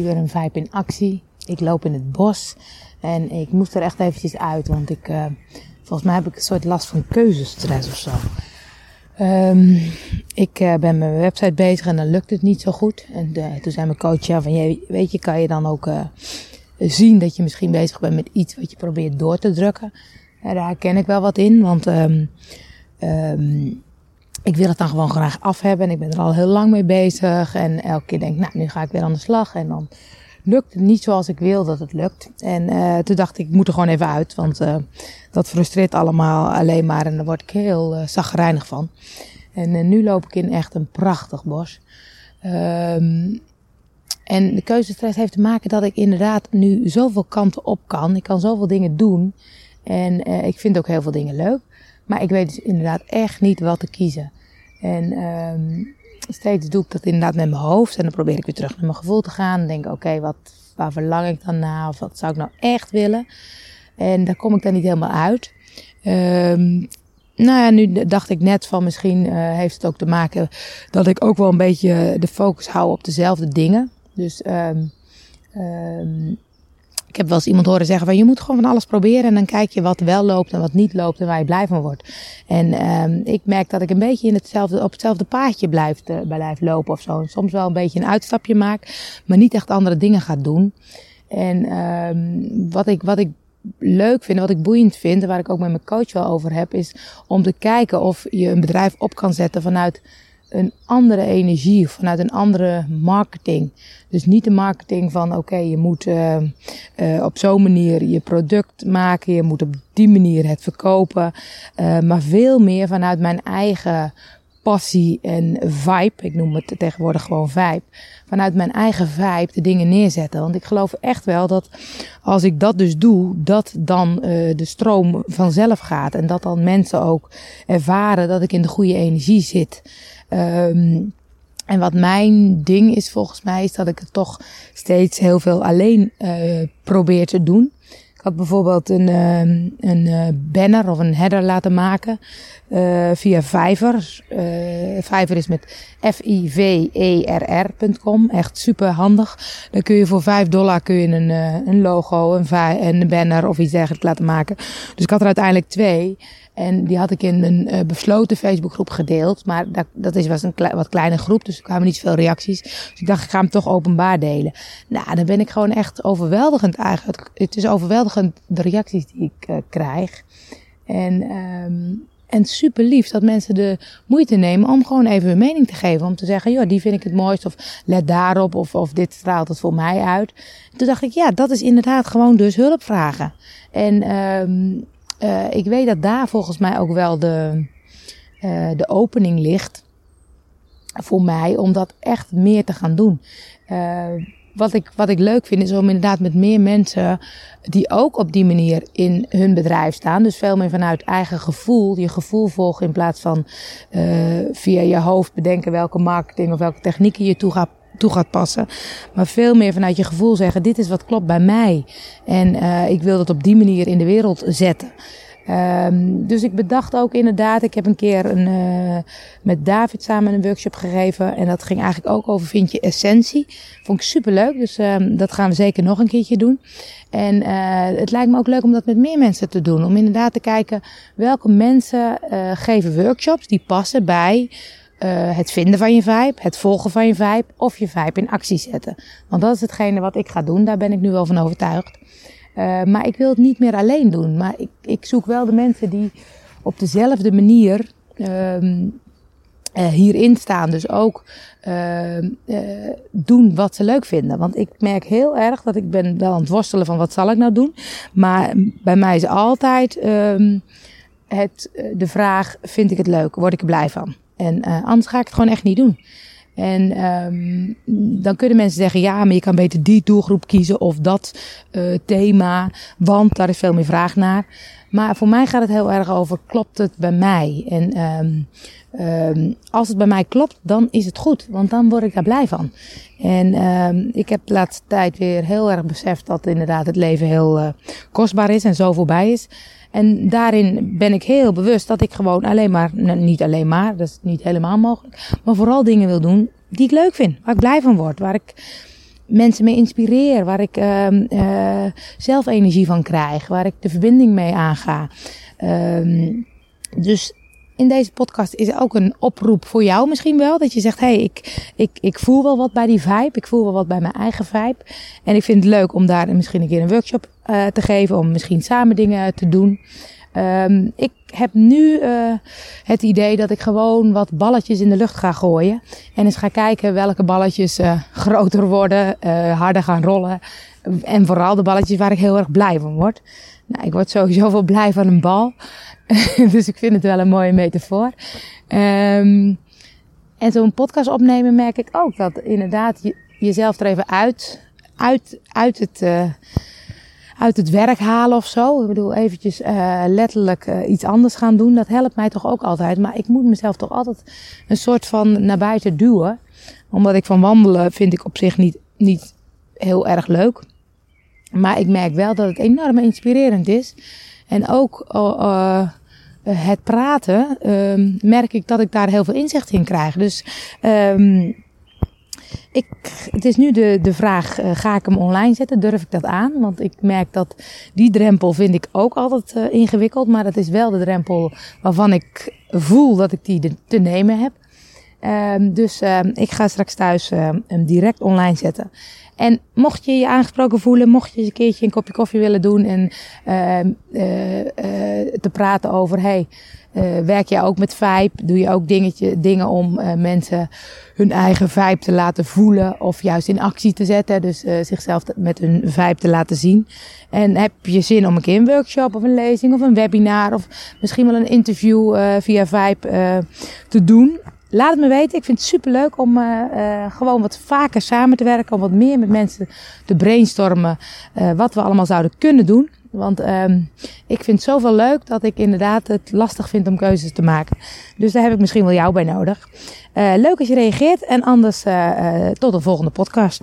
zie weer een vibe in actie. Ik loop in het bos en ik moest er echt eventjes uit, want ik, uh, volgens mij heb ik een soort last van keuzestress of zo. Um, ik uh, ben met mijn website bezig en dan lukt het niet zo goed. En uh, toen zei mijn coach, ja, van, je, weet je, kan je dan ook zien dat je misschien bezig bent met iets wat je probeert door te drukken. En daar herken ik wel wat in, want um, um, ik wil het dan gewoon graag af hebben. En ik ben er al heel lang mee bezig. En elke keer denk ik, nou, nu ga ik weer aan de slag. En dan lukt het niet zoals ik wil dat het lukt. En uh, toen dacht ik, ik moet er gewoon even uit. Want uh, dat frustreert allemaal alleen maar. En daar word ik heel uh, van. En nu loop ik in echt een prachtig bos. Um, en de keuzestress heeft te maken dat ik inderdaad nu zoveel kanten op kan. Ik kan zoveel dingen doen. En ik vind ook heel veel dingen leuk. Maar ik weet dus inderdaad echt niet wat te kiezen. En um, steeds doe ik dat inderdaad met mijn hoofd. En dan probeer ik weer terug naar mijn gevoel te gaan. En denk, oké, wat, waar verlang ik dan naar? Of wat zou ik nou echt willen? En daar kom ik dan niet helemaal uit. Um, nou ja, nu dacht ik net van misschien uh, heeft het ook te maken dat ik ook wel een beetje de focus hou op dezelfde dingen. Dus um, heb wel eens iemand horen zeggen van je moet gewoon van alles proberen en dan kijk je wat wel loopt en wat niet loopt en waar je blij van wordt. En um, ik merk dat ik een beetje in hetzelfde, op hetzelfde paadje blijf, uh, lopen of zo. Soms wel een beetje een uitstapje maak, maar niet echt andere dingen ga doen. En um, wat, ik, wat ik leuk vind, wat ik boeiend vind waar ik ook met mijn coach wel over heb, is om te kijken of je een bedrijf op kan zetten vanuit een andere energie, vanuit een andere marketing. Dus niet de marketing van oké, je moet uh, uh, op zo'n manier je product maken, je moet op die manier het verkopen, uh, maar veel meer vanuit mijn eigen passie en vibe. Ik noem het tegenwoordig gewoon vibe. Vanuit mijn eigen vibe de dingen neerzetten. Want ik geloof echt wel dat als ik dat dus doe, dat dan de stroom vanzelf gaat. En dat dan mensen ook ervaren dat ik in de goede energie zit. Um, en wat mijn ding is volgens mij, is dat ik het toch steeds heel veel alleen uh, probeer te doen. Ik had bijvoorbeeld een, uh, een uh, banner of een header laten maken uh, via Fiverr. Uh, Fiverr is met F-I-V-E-R-R.com. Echt super handig. Dan kun je voor 5 dollar kun je een, een logo, een, een banner of iets dergelijks laten maken. Dus ik had er uiteindelijk twee. En die had ik in een uh, besloten Facebookgroep gedeeld. Maar dat, dat is, was een wat kleine groep, dus er kwamen niet zoveel reacties. Dus ik dacht, ik ga hem toch openbaar delen. Nou, dan ben ik gewoon echt overweldigend eigenlijk. Het is overweldigend de reacties die ik uh, krijg. En, um, en super lief dat mensen de moeite nemen om gewoon even hun mening te geven. Om te zeggen, joh, die vind ik het mooist. Of let daarop. Of, of dit straalt het voor mij uit. Toen dacht ik, ja, dat is inderdaad gewoon dus hulp vragen. En um, uh, ik weet dat daar volgens mij ook wel de, uh, de opening ligt. Voor mij om dat echt meer te gaan doen. Uh, wat ik, wat ik leuk vind is om inderdaad met meer mensen die ook op die manier in hun bedrijf staan. Dus veel meer vanuit eigen gevoel. Je gevoel volgen in plaats van via je hoofd bedenken welke marketing of welke technieken je toe gaat toe gaat passen. Maar veel meer vanuit je gevoel zeggen: dit is wat klopt bij mij. En uh, ik wil dat op die manier in de wereld zetten. Um, dus ik bedacht ook inderdaad, ik heb een keer een, uh, met David samen een workshop gegeven. En dat ging eigenlijk ook over vind je essentie. Vond ik super leuk, dus um, dat gaan we zeker nog een keertje doen. En uh, het lijkt me ook leuk om dat met meer mensen te doen. Om inderdaad te kijken welke mensen uh, geven workshops die passen bij uh, het vinden van je vibe, het volgen van je vibe of je vibe in actie zetten. Want dat is hetgene wat ik ga doen, daar ben ik nu wel van overtuigd. Uh, maar ik wil het niet meer alleen doen. Maar ik, ik zoek wel de mensen die op dezelfde manier uh, hierin staan. Dus ook doen wat ze leuk vinden. Want ik merk heel erg dat ik ben wel aan het worstelen van wat zal ik nou doen. Maar bij mij is altijd ehm, het, de vraag, vind ik het leuk? Word ik er blij van? En anders ga ik het gewoon echt niet doen. En um, dan kunnen mensen zeggen, ja, maar je kan beter die doelgroep kiezen of dat uh, thema, want daar is veel meer vraag naar. Maar voor mij gaat het heel erg over, klopt het bij mij? En um, um, als het bij mij klopt, dan is het goed, want dan word ik daar blij van. En um, ik heb de laatste tijd weer heel erg beseft dat inderdaad het leven heel uh, kostbaar is en zo voorbij is. En daarin ben ik heel bewust dat ik gewoon alleen maar, nou, niet alleen maar, dat is niet helemaal mogelijk, maar vooral dingen wil doen die ik leuk vind, waar ik blij van word, waar ik mensen mee inspireer, waar ik ehm, eh, zelf energie van krijg, waar ik de verbinding mee aanga. Ehm, dus in deze podcast is ook een oproep voor jou misschien wel. Dat je zegt, hé, hey, ik, ik, ik voel wel wat bij die vibe. Ik voel wel wat bij mijn eigen vibe. En ik vind het leuk om daar misschien een keer een workshop uh, te geven. Om misschien samen dingen te doen. Um, ik heb nu uh, het idee dat ik gewoon wat balletjes in de lucht ga gooien. En eens ga kijken welke balletjes uh, groter worden, harder gaan rollen. En vooral de balletjes waar ik heel erg blij van word. Nou, ik word sowieso wel blij van een bal. dus ik vind het wel een mooie metafoor. Um, en zo'n podcast opnemen merk ik ook dat inderdaad je, jezelf er even uit, uit, uit het uit het werk halen of zo. Ik bedoel, eventjes uh, letterlijk uh, iets anders gaan doen. Dat helpt mij toch ook altijd. Maar ik moet mezelf toch altijd een soort van naar buiten duwen. Omdat ik van wandelen vind ik op zich niet, niet heel erg leuk. Maar ik merk wel dat het enorm inspirerend is. En ook uh, het praten merk ik dat ik daar heel veel inzicht in krijg. Dus um, ik, het is nu de, de vraag, uh, ga ik hem online zetten? Durf ik dat aan? Want ik merk dat die drempel vind ik ook altijd uh, ingewikkeld. Maar dat is wel de drempel waarvan ik voel dat ik die te nemen heb. Um, dus uh, ik ga straks thuis uh, hem direct online zetten. En mocht je je aangesproken voelen, mocht je eens een keertje een kopje koffie willen doen en te praten over, hey, uh, werk je ook met vibe? Doe je ook dingetje, dingen om uh, mensen hun eigen vibe te laten voelen of juist in actie te zetten? Dus uh, zichzelf met hun vibe te laten zien. En heb je zin om een keer een workshop of een lezing of een webinar of misschien wel een interview via vibe te doen? Laat het me weten. Ik vind het super leuk om gewoon wat vaker samen te werken. Om wat meer met mensen te brainstormen wat we allemaal zouden kunnen doen. Want um, ik vind het zoveel leuk dat ik inderdaad het lastig vind om keuzes te maken. Dus daar heb ik misschien wel jou bij nodig. Leuk als je reageert en anders tot de volgende podcast.